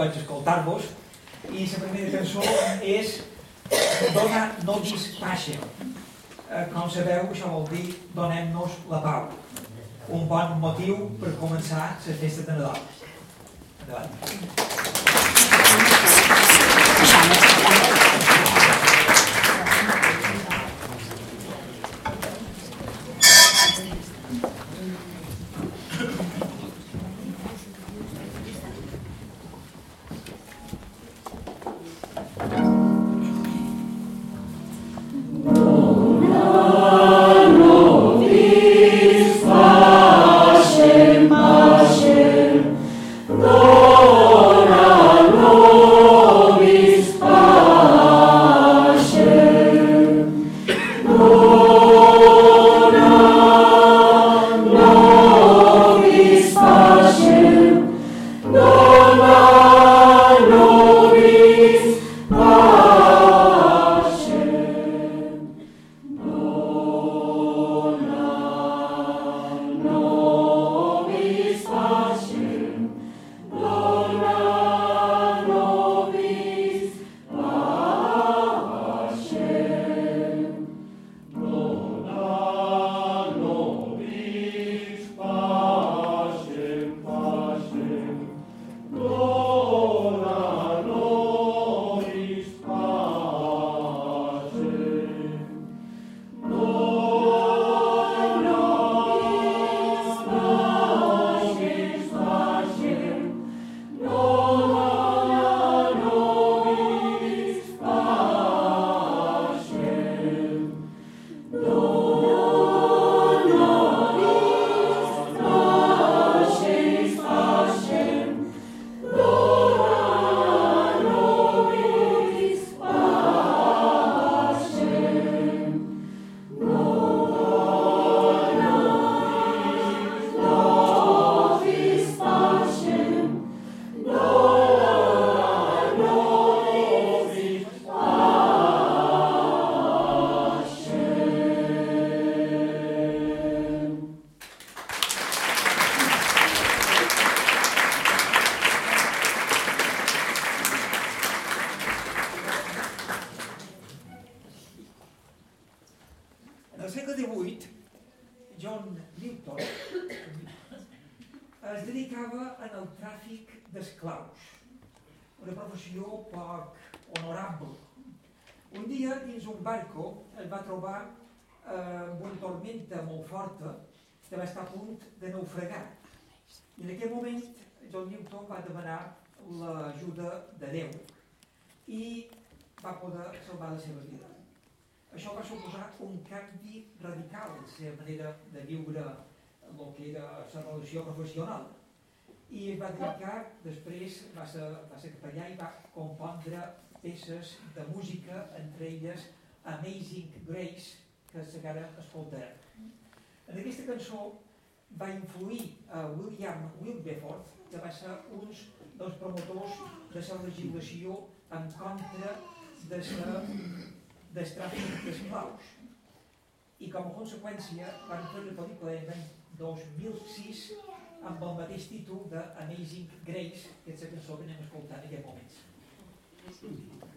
goig d'escoltar-vos. I la primera cançó és Dona nobis pacem. Eh, com sabeu, això vol dir donem-nos la pau. Un bon motiu per començar la festa de Nadal. Endavant. En segle XVIII, John Newton es dedicava en el tràfic d'esclaus, una professió poc honorable. Un dia, dins un barco, es va trobar eh, amb una tormenta molt forta que va estar a punt de naufragar. I en aquell moment, John Newton va demanar l'ajuda de Déu i va poder salvar la seva vida. Això va suposar un canvi radical en la seva manera de viure el que era la relació professional. I es va dedicar, després va ser, va ser capellà i va compondre peces de música, entre elles Amazing Grace, que encara escoltarem. En aquesta cançó va influir a William Wilberforce, que va ser un dels promotors de la legislació en contra de la del tràfic d'esclaus. I com a conseqüència van fer una pel·lícula l'any 2006 amb el mateix títol de Amazing Grace, que és la cançó que anem escoltant en aquests moments.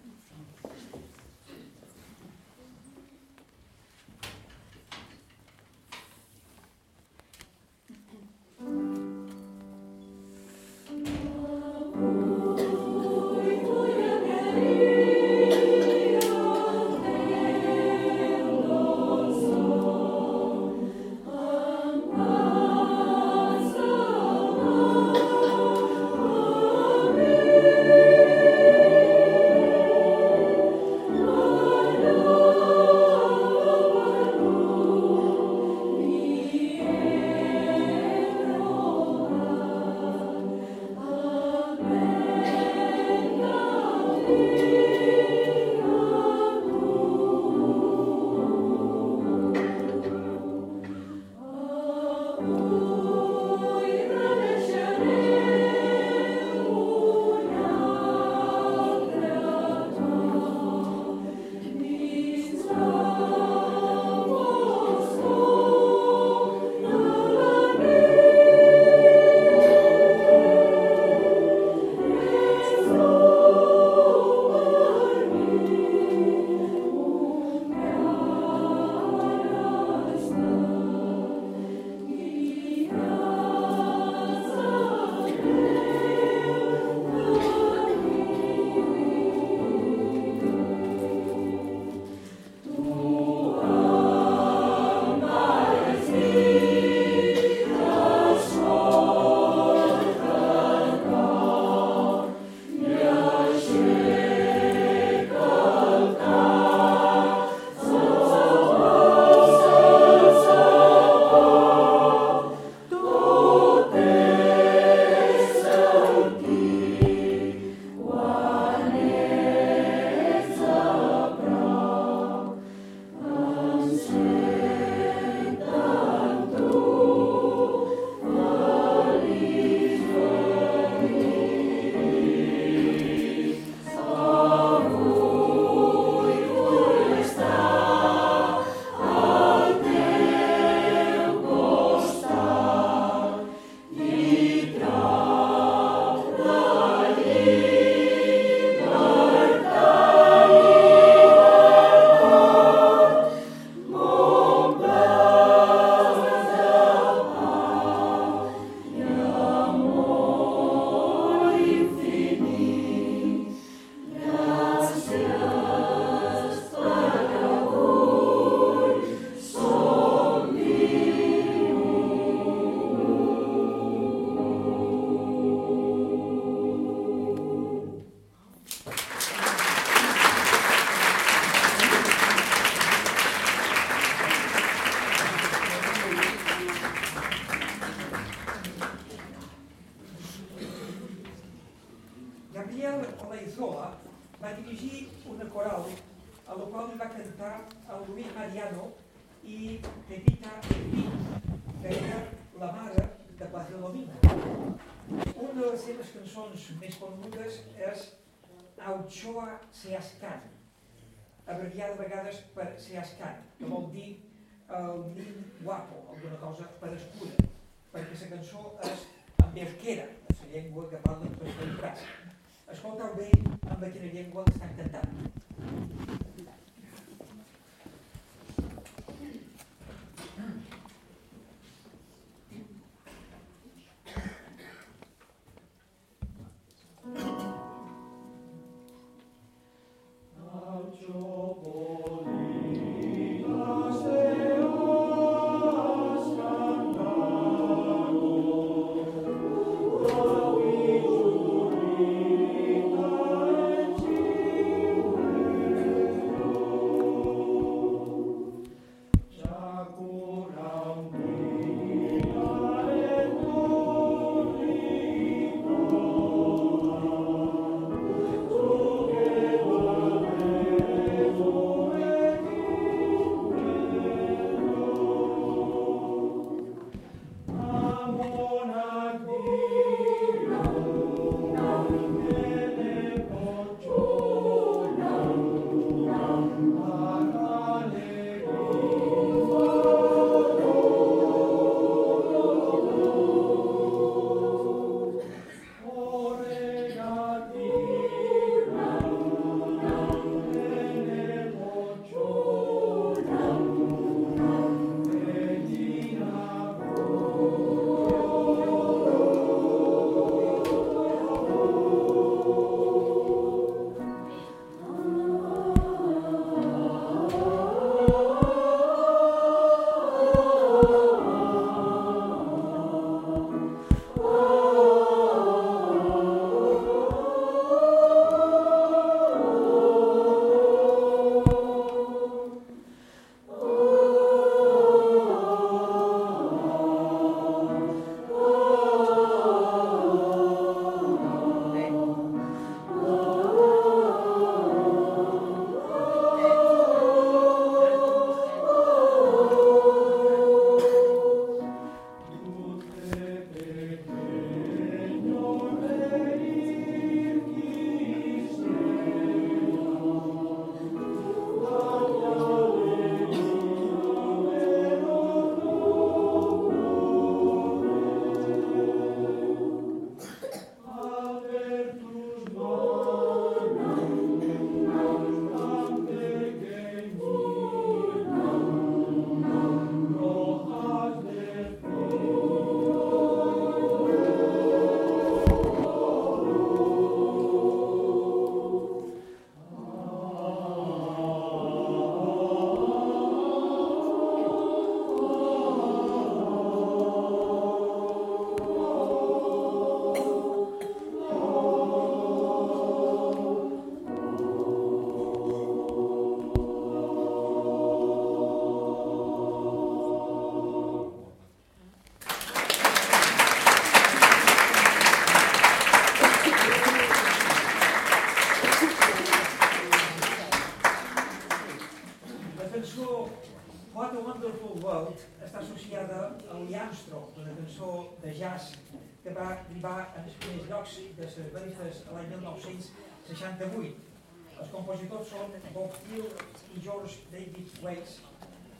li va escollir llocs de les a l'any 1968. Els compositors són Bob Hill i George David Waits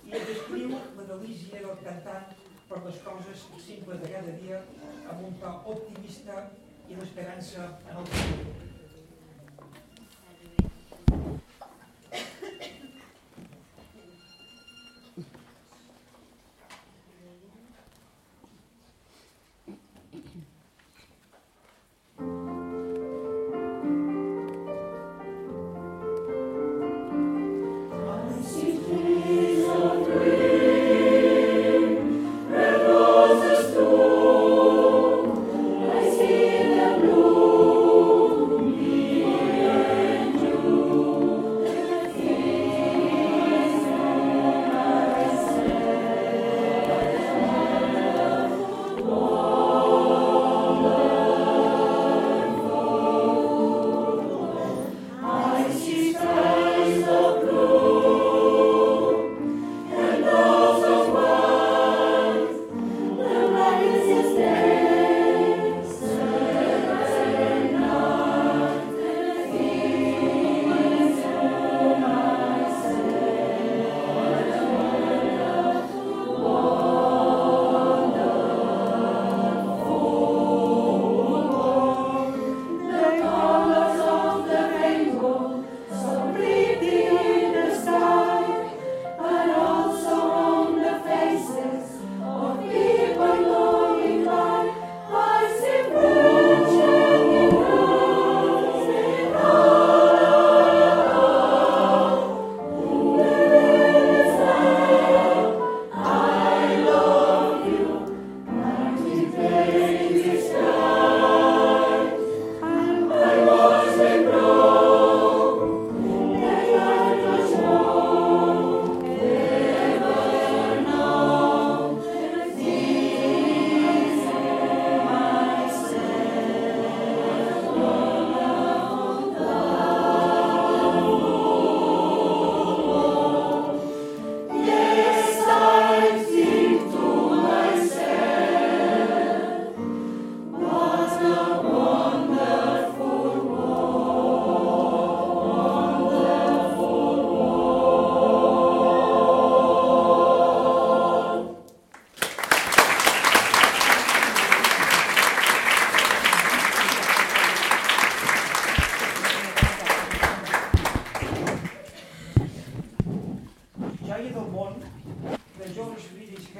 i descriu la delícia del cantant per les coses simples de cada dia amb un to optimista i l'esperança en el futur.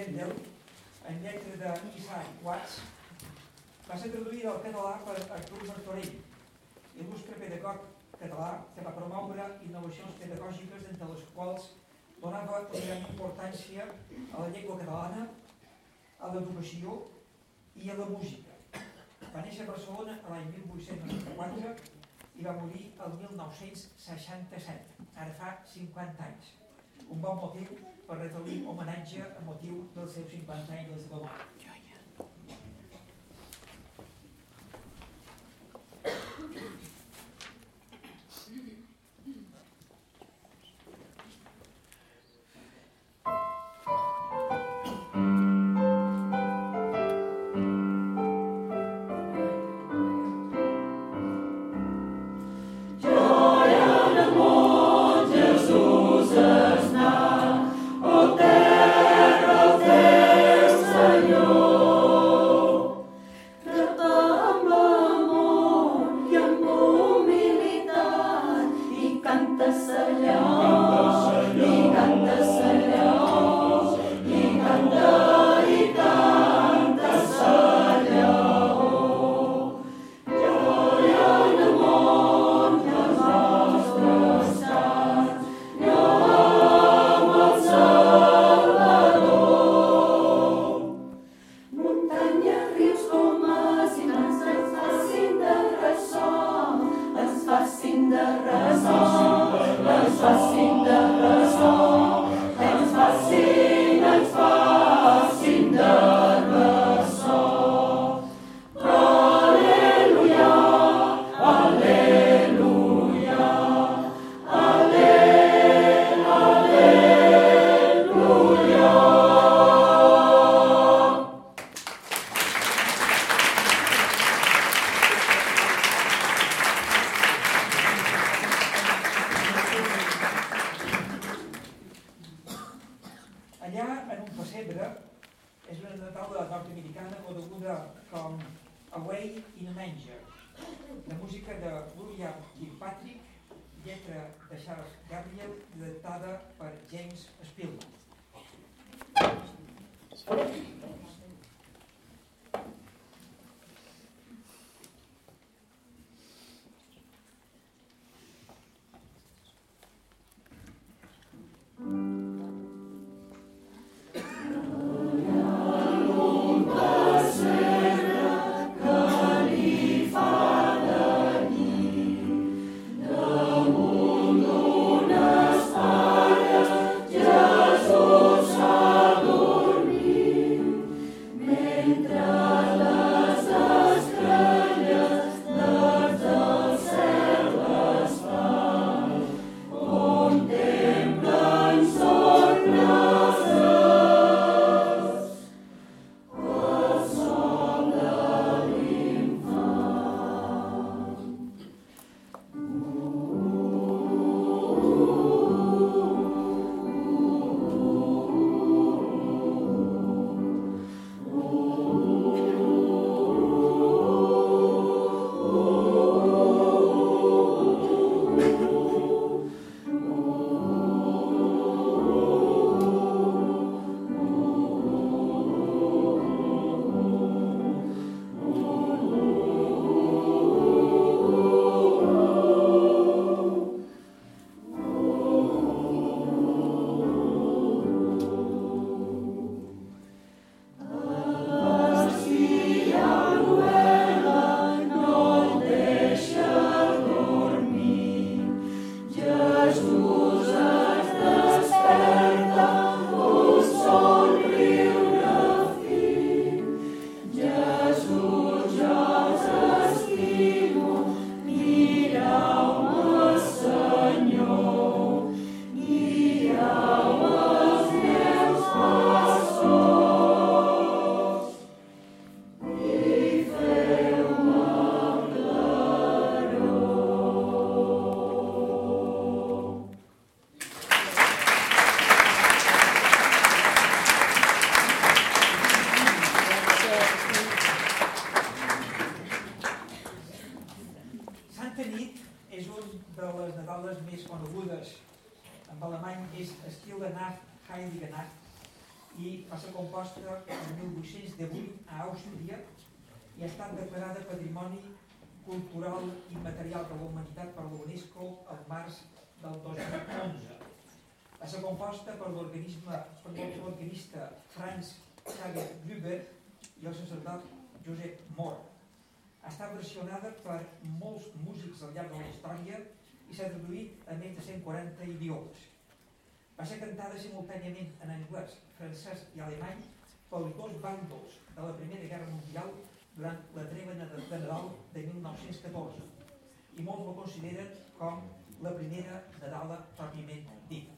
Mendel, en lletra de Watts, va ser traduïda al català per Artur Martorell, il·lustre pedagog català que va promoure innovacions pedagògiques entre les quals donava una gran importància a la llengua catalana, a l'educació i a la música. Va néixer a Barcelona l'any 1894 i va morir el 1967, ara fa 50 anys. Un bon motiu per retre-li homenatge a motiu dels seus 50 anys de la seva mort. Composta per l'organisme per l'organista Franz Xavier Gruber i el sacerdot Josep Mor. Està versionada per molts músics al llarg de la història i s'ha traduït a més de 140 idiomes. Va ser cantada simultàniament en anglès, francès i alemany pels dos bàndols de la Primera Guerra Mundial durant la treva de Nadal de 1914 i molts la consideren com la primera Nadala pròpiament dita.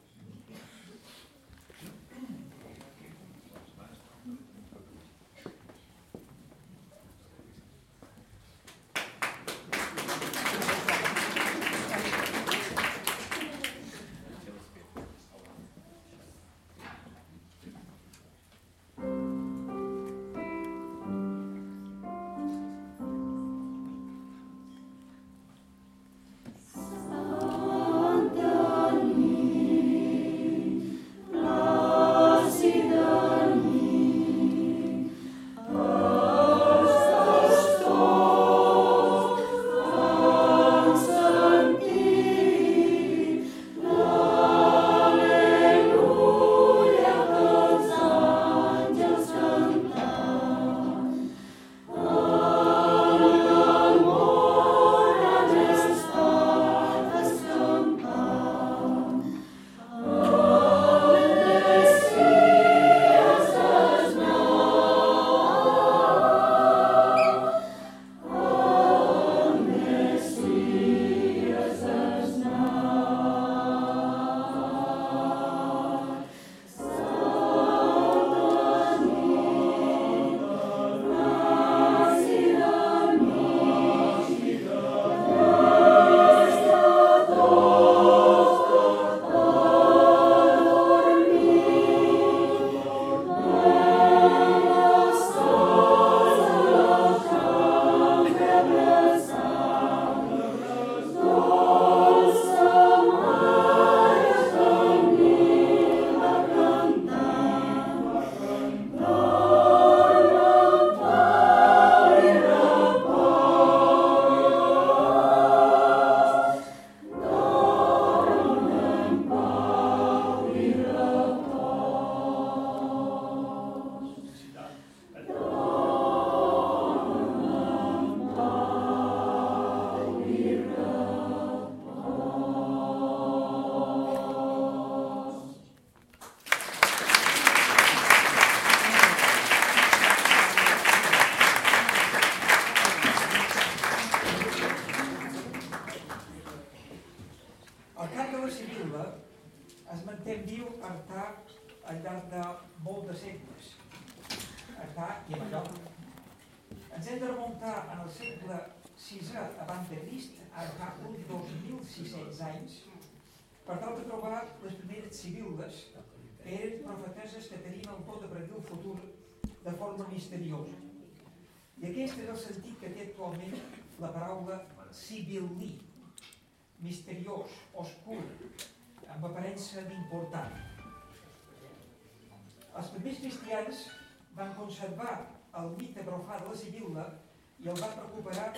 I el van recuperar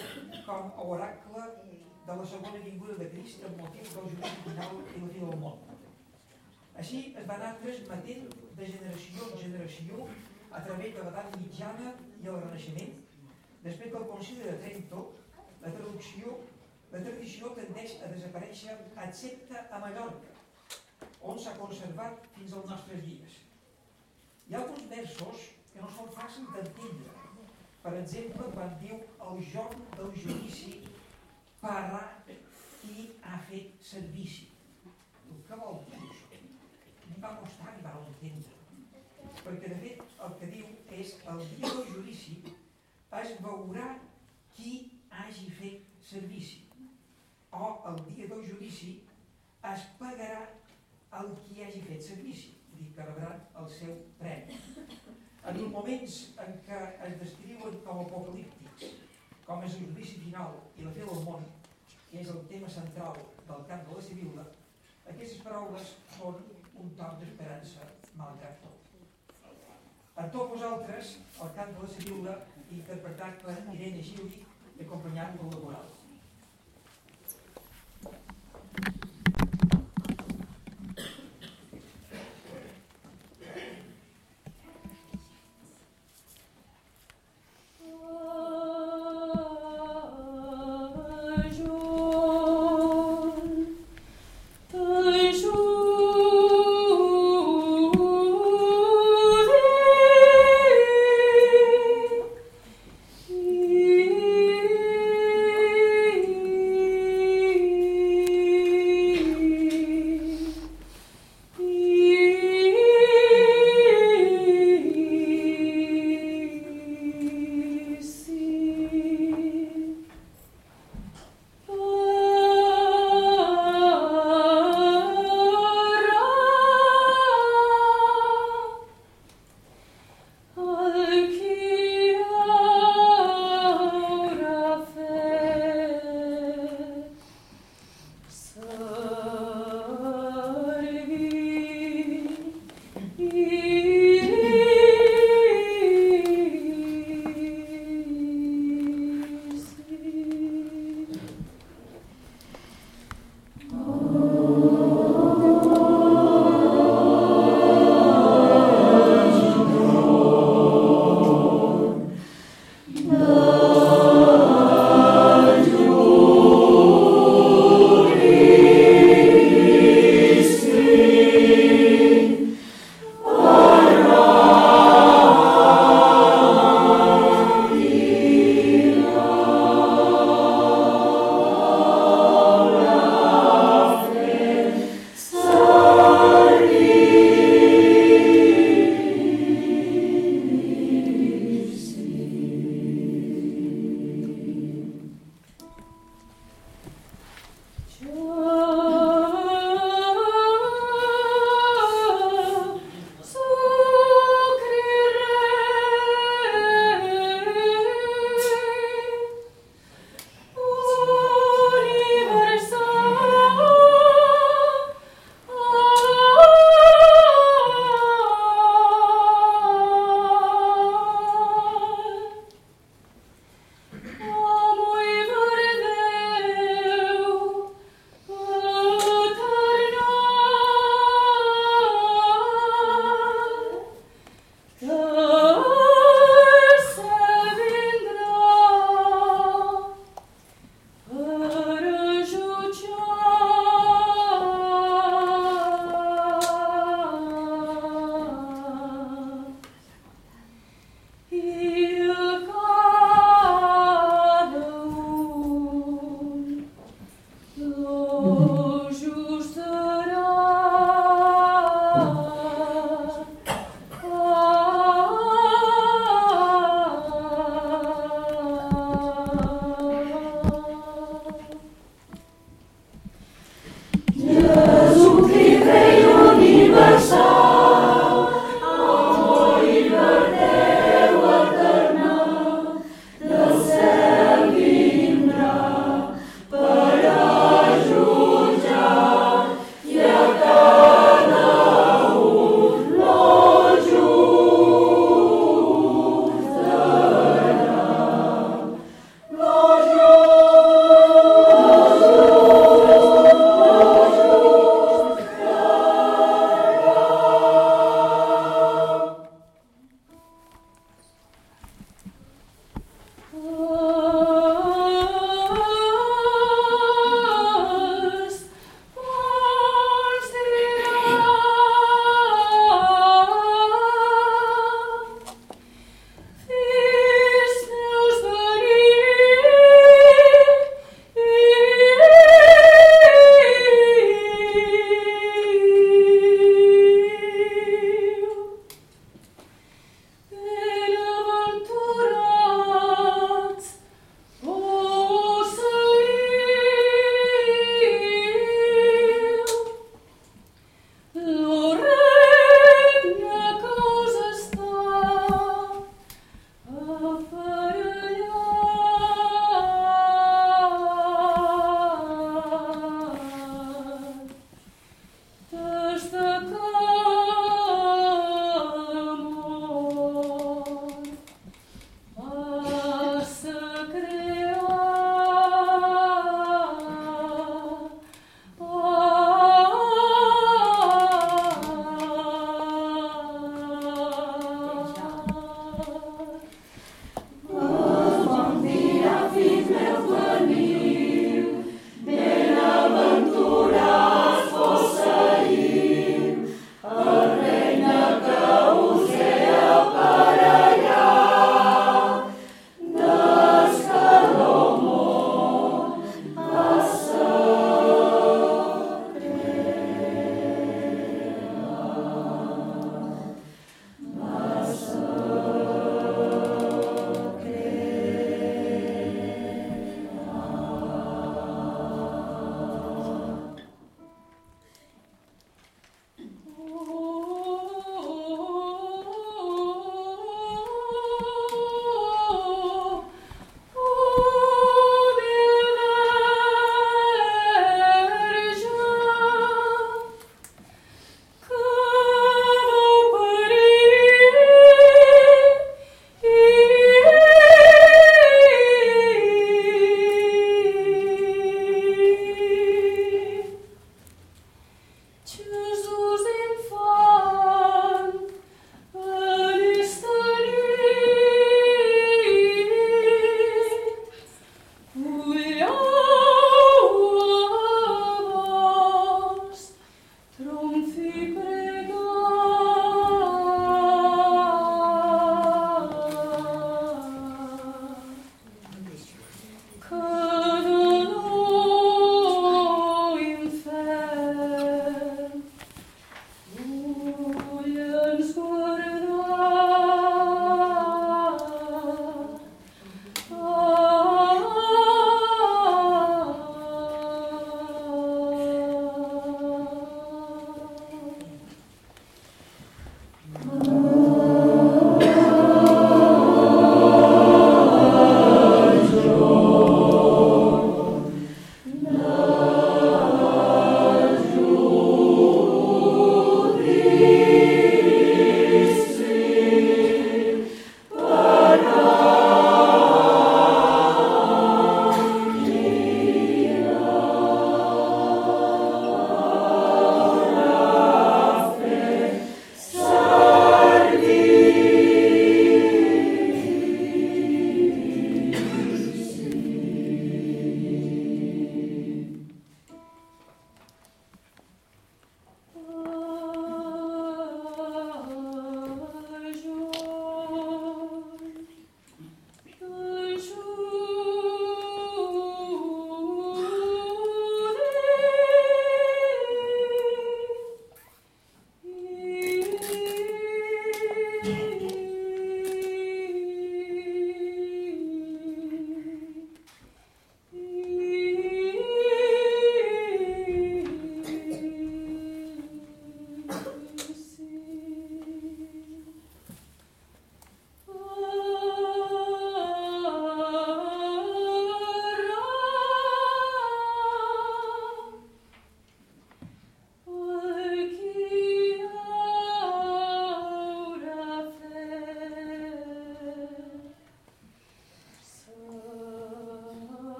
com a oracle de la segona vinguda de Crist amb motiu del judici final i la fi del món. Així es va anar transmetent de generació en generació a través de l'edat mitjana i el Renaixement. Després del Concili de Trento, la traducció la tradició tendeix a desaparèixer excepte a Mallorca, on s'ha conservat fins als nostres dies. Hi ha alguns versos que no són fàcils d'entendre. Per exemple, quan diu el jorn del judici para qui ha fet servici. Què vol dir això? Em va costar arribar a entendre. Perquè, de fet, el que diu és el dia del judici es veurà qui hagi fet servici o el dia del judici es pagarà el qui hagi fet servici, dir que rebran el seu premi. En els moments en què es descriuen com apocalíptics, com és el judici final i la fe del món, que és el tema central del camp de la Sibil·la, aquestes paraules són un toc d'esperança malgrat tot. A tots vosaltres, el cant de la Sibil·la, interpretat per Irene Gili acompanyat per la coral.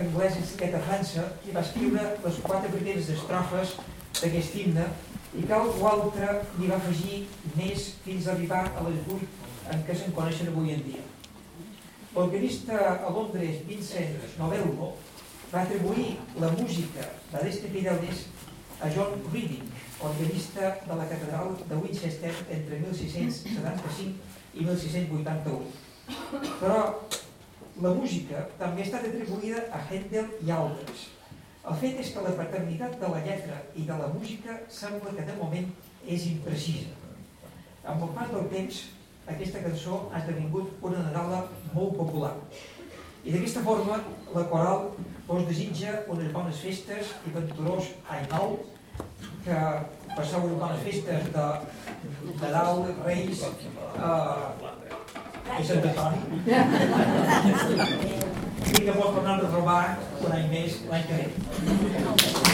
Laic anglès inscrit a França, qui va escriure les quatre primeres estrofes d'aquest himne i que algú altre n'hi va afegir més fins a arribar a les vuit en què se'n coneixen avui en dia. L'organista a Londres, Vincent Novello, va atribuir la música d'Adeste Fidelis a John Reading, organista de la catedral de Winchester entre 1675 i 1681. Però la música també ha estat atribuïda a Handel i altres. El fet és que la paternitat de la lletra i de la música sembla que de moment és imprecisa. Amb el pas del temps, aquesta cançó ha esdevingut una nadala molt popular. I d'aquesta forma, la coral us desitja unes bones festes i venturós any nou, que passeu unes bones festes de Nadal, Reis eh, i Sant Antoni. I que vos tornem a trobar un any més l'any que ve.